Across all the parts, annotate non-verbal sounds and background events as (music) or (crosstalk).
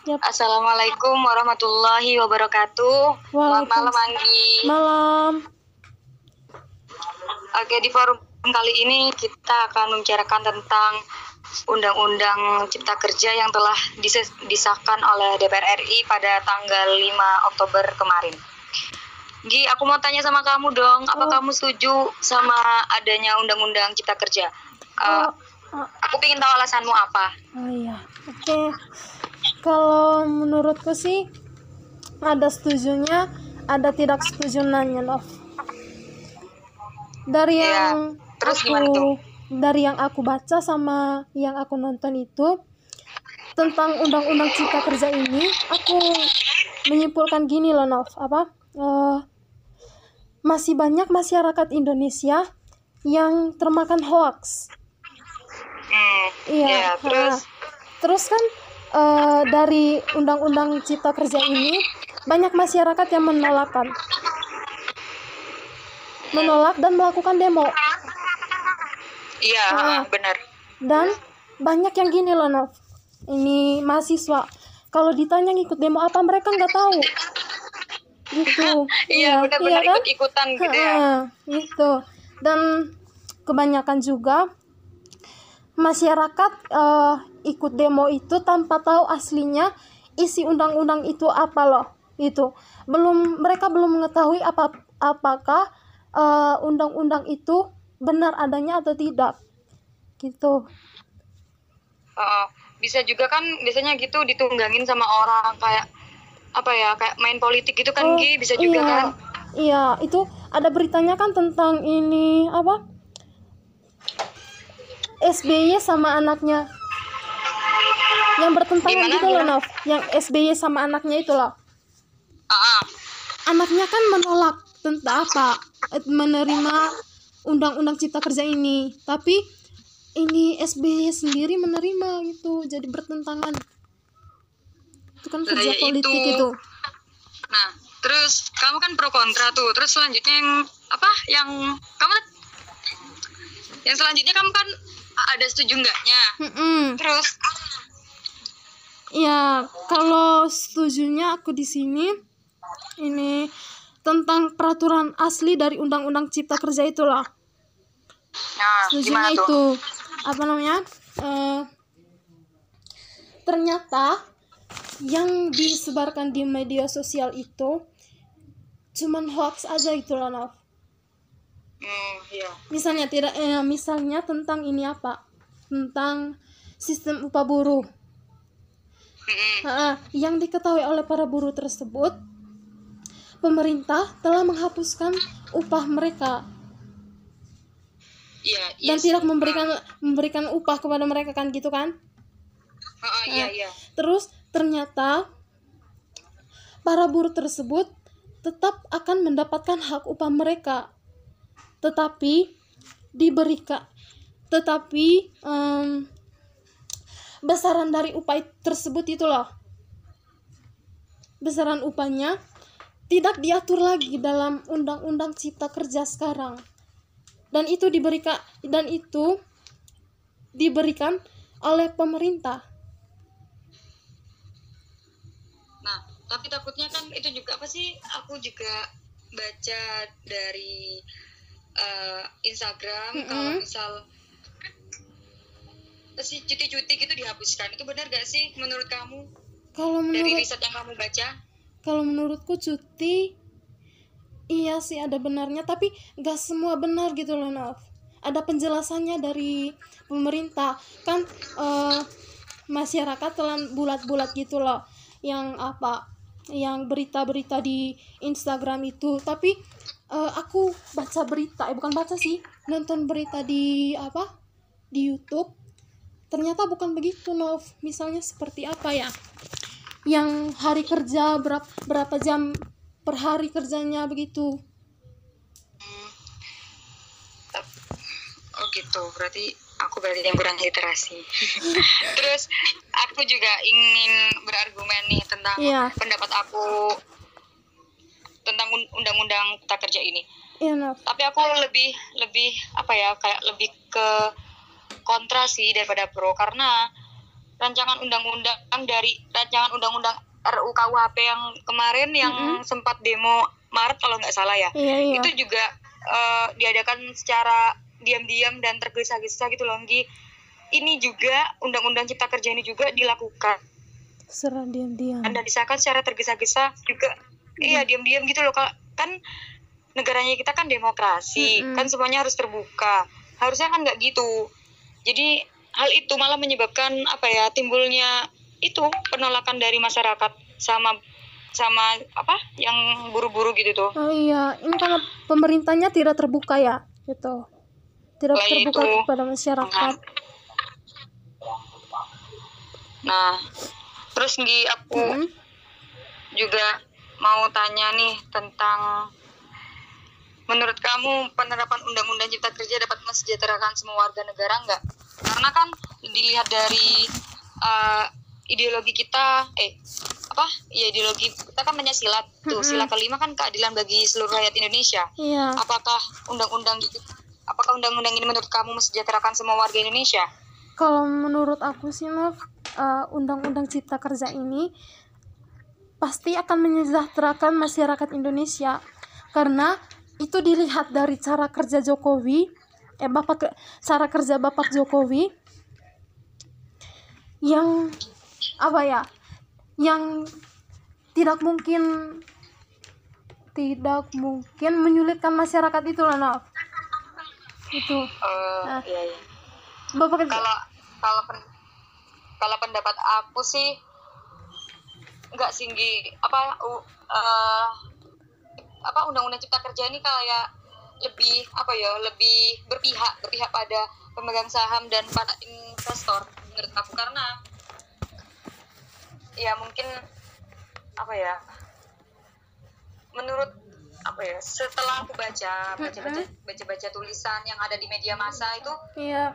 Yap. Assalamualaikum warahmatullahi wabarakatuh. Selamat malam Anggi. Malam. Oke di forum kali ini kita akan membicarakan tentang Undang-Undang Cipta Kerja yang telah dis- disahkan oleh DPR RI pada tanggal 5 Oktober kemarin. Gi, aku mau tanya sama kamu dong, apa Oh. kamu setuju sama adanya Undang-Undang Cipta Kerja? Eh, Oh, oh, aku ingin tahu alasanmu apa. oh iya. Oke. Kalau menurutku sih ada setujunya, ada tidak setujunya, Nov. Dari Iya. yang Terus aku dari yang aku baca sama yang aku nonton itu tentang undang-undang cipta kerja ini, aku menyimpulkan gini loh, Nov. Apa? Eh, masih banyak masyarakat Indonesia yang termakan hoax. Hmm, Iya. ya, terus ha. terus kan eh, dari undang-undang cipta kerja ini banyak masyarakat yang menolakkan, menolak dan melakukan demo. iya, Ah. ah, benar. Dan banyak yang gini loh, Nov. Ini mahasiswa. Kalau ditanya ngikut demo apa, mereka nggak tahu. Gitu. (laughs) Iya, benar-benar kan? ikut-ikutan gitu ya. Gitu. Dan kebanyakan juga masyarakat eh, ikut demo itu tanpa tahu aslinya isi undang-undang itu apa loh. Itu belum mereka belum mengetahui apa apakah eh, undang-undang itu benar adanya atau tidak. Gitu. Heeh. bisa juga kan biasanya gitu ditunggangin sama orang kayak apa ya kayak main politik gitu kan Oh, Gi bisa juga iya. kan Iya, itu ada beritanya kan tentang ini apa? SBY sama anaknya. Yang bertentangan Gimana, gitu loh? Nov. Yang SBY sama anaknya itu loh. Ah, ah. Anaknya kan menolak tentang apa? Menerima undang-undang cipta kerja ini. Tapi ini SBY sendiri menerima gitu. Jadi bertentangan. Itu kan kerja ya politik itu. itu. nah terus kamu kan pro kontra tuh terus selanjutnya yang apa yang kamu yang selanjutnya kamu kan ada setuju enggaknya Mm-mm. terus Ya, kalau setujunya aku di sini ini tentang peraturan asli dari Undang-Undang Cipta Kerja itulah. nah Setujunya itu apa namanya? Eh, ternyata yang disebarkan di media sosial itu cuman hoax aja gitu loh, Nov. Hmm, iya Misalnya tidak eh, misalnya tentang ini apa? Tentang sistem upah buruh. Mm-mm. Ha, yang diketahui oleh para buruh tersebut, pemerintah telah menghapuskan upah mereka iya dan yes. tidak memberikan memberikan upah kepada mereka kan gitu kan? Ah, ah, iya iya Terus ternyata para buruh tersebut tetap akan mendapatkan hak upah mereka, tetapi diberikan, tetapi em, besaran dari upah tersebut itu loh, besaran upahnya tidak diatur lagi dalam undang-undang cipta kerja sekarang, dan itu diberikan dan itu diberikan oleh pemerintah. Nah, tapi takutnya kan itu juga apa sih? Aku juga baca dari eh, Instagram Mm-mm. kalau misal si cuti-cuti gitu dihapuskan. Itu benar gak sih menurut kamu? Kalau Dari menurut riset yang kamu baca? kalau menurutku cuti iya sih ada benarnya tapi gak semua benar gitu loh Nov ada penjelasannya dari pemerintah kan eh, masyarakat telah bulat-bulat gitu loh yang apa yang berita-berita di Instagram itu tapi eh, aku baca berita eh bukan baca sih nonton berita di apa di YouTube. Ternyata bukan begitu Nov. Misalnya seperti apa ya? Yang hari kerja berapa berapa jam per hari kerjanya begitu? Oh gitu, berarti aku berarti yang kurang literasi. (laughs) Terus aku juga ingin berargumen nih tentang Iya. pendapat aku undang-undang cipta kerja ini. iya Nov Tapi aku lebih lebih apa ya kayak lebih ke kontra sih daripada pro karena rancangan undang-undang dari rancangan undang-undang RUU KUHP yang kemarin yang Mm-mm. sempat demo Maret kalau nggak salah ya iya iya itu juga eh, diadakan secara diam-diam dan tergesa-gesa gitu loh Nggi. ini juga undang-undang cipta kerja ini juga dilakukan serah diam-diam dan disahkan secara tergesa-gesa juga iya diam-diam gitu loh Kak. kan negaranya kita kan demokrasi Mm-mm. kan semuanya harus terbuka harusnya kan nggak gitu jadi hal itu malah menyebabkan apa ya timbulnya itu penolakan dari masyarakat sama sama apa yang buru-buru gitu tuh oh iya ini karena pemerintahnya tidak terbuka ya gitu tidak Lah, terbuka itu. kepada masyarakat nah terus Nggi aku Mm-mm. juga mau tanya nih tentang menurut kamu penerapan undang-undang cipta kerja dapat mensejahterakan semua warga negara nggak? Karena kan dilihat dari uh, ideologi kita, eh apa? Ya ideologi kita kan Pancasila tuh Mm-mm. sila kelima kan keadilan bagi seluruh rakyat Indonesia. iya Apakah undang-undang apakah undang-undang ini menurut kamu mensejahterakan semua warga Indonesia? kalau menurut aku sih Nov eh, undang-undang cipta kerja ini pasti akan menyejahterakan masyarakat Indonesia karena itu dilihat dari cara kerja Jokowi eh bapak cara kerja bapak Jokowi yang apa ya yang tidak mungkin tidak mungkin menyulitkan masyarakat itu loh Nov itu Eh, Ah. iya, iya. bapak kalau kalau pen- kalau pendapat aku sih nggak singgi apa u- eh, apa undang-undang cipta kerja ini kayak lebih apa ya lebih berpihak berpihak pada pemegang saham dan pada investor menurut aku. Karena ya mungkin apa ya menurut apa ya setelah aku baca baca baca baca baca tulisan yang ada di media massa itu iya.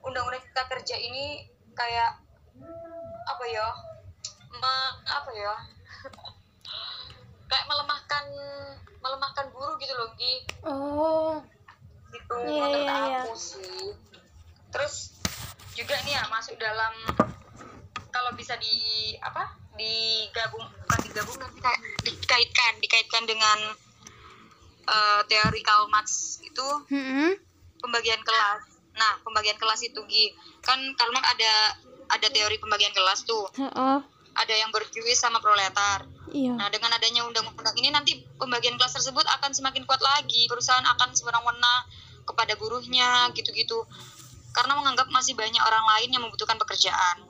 undang-undang cipta kerja ini kayak apa ya me- apa ya kayak melemahkan melemahkan buruh gitu loh Gi oh gitu Iya, menurut iya, iya. aku sih terus juga nih ya masuk dalam kalau bisa di apa digabung bukan digabung tapi kayak dikaitkan dikaitkan dengan eh, teori Karl Marx itu Mm-mm. pembagian kelas. Nah, pembagian kelas itu Gi, kan Karl Marx ada ada teori pembagian kelas tuh. Heeh. Ada yang berjuis sama proletar. Iya. Nah, dengan adanya undang-undang ini nanti pembagian kelas tersebut akan semakin kuat lagi. Perusahaan akan sewenang-wenang kepada buruhnya gitu-gitu. Karena menganggap masih banyak orang lain yang membutuhkan pekerjaan.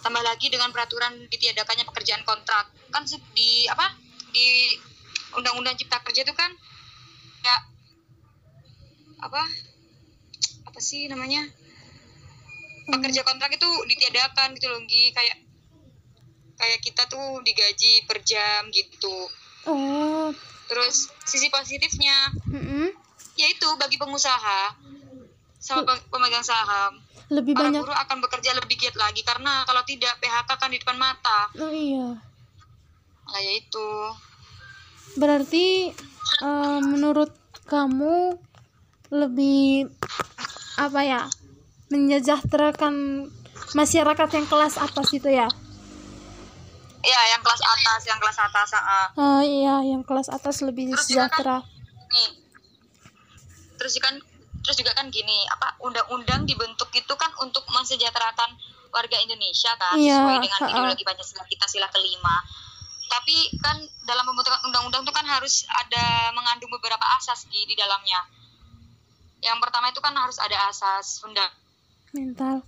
Tambah lagi dengan peraturan ditiadakannya pekerjaan kontrak. Kan di apa? Di undang-undang cipta kerja itu kan ya apa? Apa sih namanya? Pekerja kontrak itu ditiadakan gitu loh, Gi. kayak kayak kita tuh digaji per jam gitu. Oh. Terus sisi positifnya Mm-mm. yaitu bagi pengusaha sama pe- pemegang saham Lebih para banyak. buruh akan bekerja lebih giat lagi karena kalau tidak PHK kan di depan mata. Oh iya. Nah yaitu Berarti eh, menurut kamu lebih apa ya? Menyejahterakan masyarakat yang kelas atas itu ya? Ya yang kelas atas, yang kelas atas ah. Oh iya, yang kelas atas lebih Terus juga kan- sejahtera. nih. Terus juga kan terus juga kan gini, apa undang-undang dibentuk itu kan untuk mensejahterakan warga Indonesia kan Iya, sesuai dengan ha-ha. ideologi Pancasila kita sila kelima. Tapi kan dalam pembentukan undang-undang itu kan harus ada mengandung beberapa asas di di dalamnya. Yang pertama itu kan harus ada asas funda- Mental.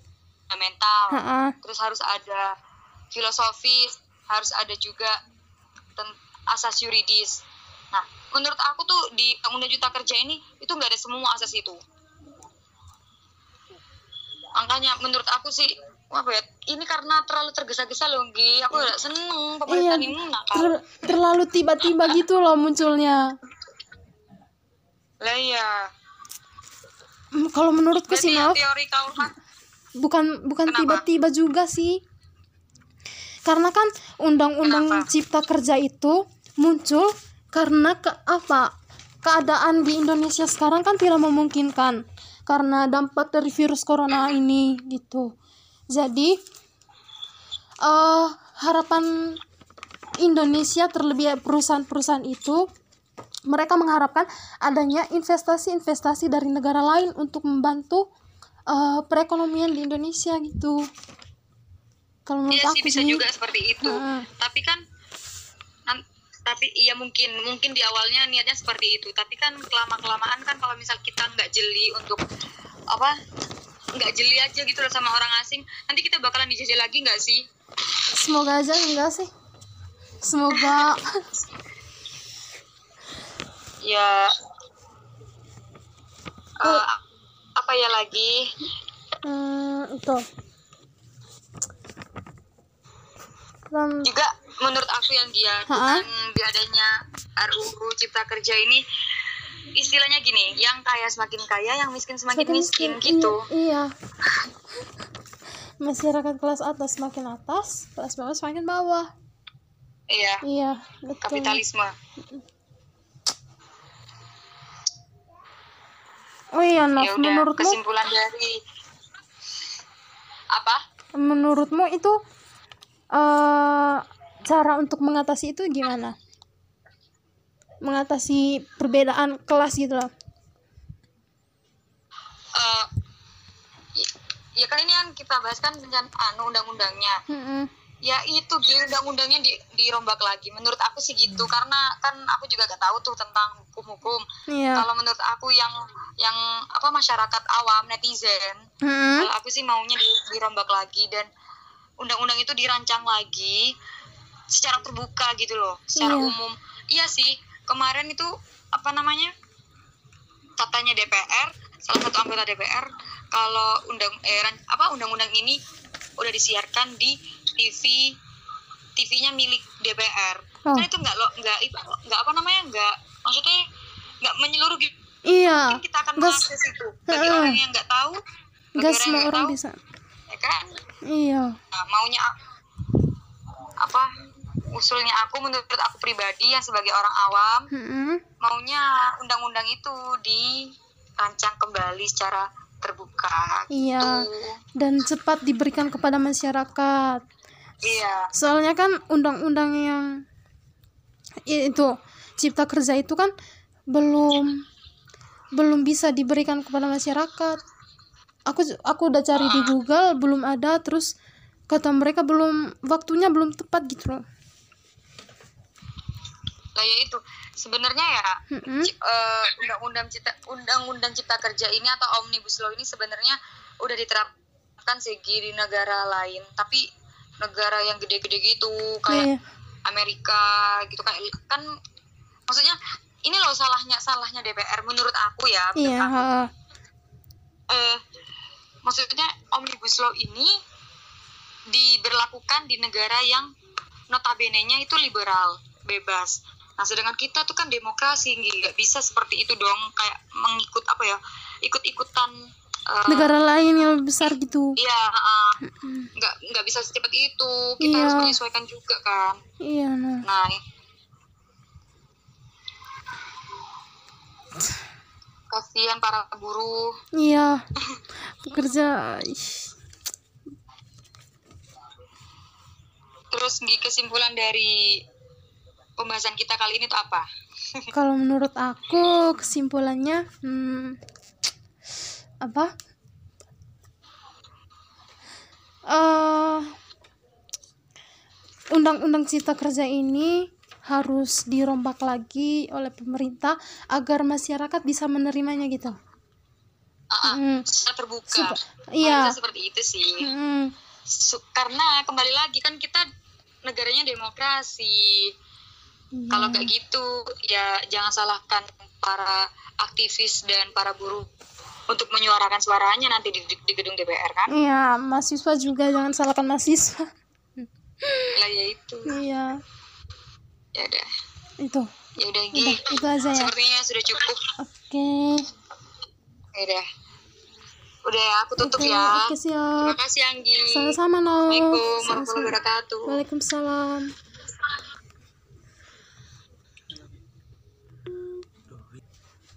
fundamental, Ha-ha. terus harus ada filosofis, harus ada juga asas yuridis. Nah, menurut aku tuh di Undang Cipta Kerja ini itu nggak ada semua asas itu. Makanya menurut aku sih, apa ya, ini karena terlalu tergesa-gesa loh, Gi. Aku udah seneng pemerintah Iya, ini nakal. Ter- terlalu tiba-tiba gitu loh munculnya. Lah iya. Kalau menurutku sih, Nov, teori bukan bukan tiba-tiba juga sih. Karena kan undang-undang cipta kerja itu muncul karena ke apa? Keadaan di Indonesia sekarang kan tidak memungkinkan karena dampak dari virus corona ini gitu. Jadi eh harapan Indonesia terlebih perusahaan-perusahaan itu mereka mengharapkan adanya investasi-investasi dari negara lain untuk membantu uh, perekonomian di Indonesia gitu. Kalau menurut Iya aku sih bisa sih, juga seperti itu. Heeh. Tapi kan tapi iya mungkin mungkin di awalnya niatnya seperti itu. Tapi kan kelama kelamaan kan kalau misal kita nggak jeli untuk apa nggak jeli aja gitu loh sama orang asing, nanti kita bakalan dijajah lagi nggak sih? semoga aja enggak sih. Semoga Ya Oh. eh, apa ya lagi? hmm, itu. Dan Juga menurut aku yang dia dengan diadanya RUU Cipta Kerja ini istilahnya gini, yang kaya semakin kaya, yang miskin semakin Semakin miskin miskin, gitu. Iya. (laughs) Masyarakat kelas atas semakin atas, kelas bawah semakin bawah. Iya, Iya, betul. kapitalisme. Oh iya, Nov, ya udah menurutmu kesimpulan dari apa menurutmu itu eh cara untuk mengatasi itu gimana? Mengatasi perbedaan kelas gitu loh. Eh, y- ya kan ini yang kita bahas kan dengan anu undang-undangnya Mm-mm. ya itu gitu undang-undangnya di, dirombak lagi menurut aku sih gitu karena kan aku juga gak tahu tuh tentang hukum-hukum Iya. kalau menurut aku yang yang apa masyarakat awam netizen Mm-mm. kalau aku sih maunya di, dirombak lagi dan undang-undang itu dirancang lagi secara terbuka gitu loh secara Iya. umum iya sih kemarin itu apa namanya katanya DPR salah satu anggota DPR kalau undang eh, apa undang-undang ini udah disiarkan di TV TV-nya milik DPR Oh. kan itu nggak lo nggak nggak apa namanya nggak maksudnya nggak menyeluruh gitu Iya. mungkin kita akan Nggak- mengakses itu bagi Heeh. orang yang nggak tahu bagi Gak yang semua orang tahu, bisa. ya kan Iya. Nah, maunya apa usulnya aku menurut aku pribadi yang sebagai orang awam Mm-mm. maunya undang-undang itu dirancang kembali secara terbuka Iya. gitu. Dan cepat diberikan kepada masyarakat. iya Soalnya kan undang-undang yang itu cipta kerja itu kan belum belum bisa diberikan kepada masyarakat. Aku aku udah cari di Google belum ada terus kata mereka belum waktunya belum tepat gitu loh. lah ya itu sebenarnya ya eh, undang-undang cipta undang-undang cipta kerja ini atau omnibus law ini sebenarnya udah diterapkan segi di negara lain tapi negara yang gede-gede gitu kayak Iya. Amerika gitu kan kan maksudnya ini loh salahnya salahnya DPR menurut aku ya menurut Iya, aku. ha. Maksudnya omnibus law ini diberlakukan di negara yang notabene-nya itu liberal bebas nah sedangkan kita tuh kan demokrasi nggak bisa seperti itu dong kayak mengikut apa ya ikut-ikutan eh, negara lain yang lebih besar gitu. iya eh, nggak nggak bisa secepat itu kita Iya. harus menyesuaikan juga kan Iya, nah. Nah, kasihan para buruh. Iya. Pekerja Terus kesimpulan dari pembahasan kita kali ini tuh apa? (laughs) kalau menurut aku kesimpulannya hmm, apa? eh undang-undang cipta kerja ini harus dirombak lagi oleh pemerintah agar masyarakat bisa menerimanya gitu. Ah, Mm. terbuka. Sup- iya. Seperti itu sih. Mm, Su- karena kembali lagi kan kita negaranya demokrasi. iya. Kalau kayak gitu ya jangan salahkan para aktivis dan para buruh untuk menyuarakan suaranya nanti di, di, di gedung DPR kan? Iya, mahasiswa juga jangan salahkan mahasiswa. Lah ya itu. iya, Ya udah. itu. Ya udah Gi. Udah, itu aja ya. Sepertinya sudah cukup. Oke. Ya udah. Udah ya, aku tutup Oke, ya. Terima siap. kasih Anggi. Sama-sama, no. Assalamualaikum warahmatullahi wabarakatuh. Waalaikumsalam.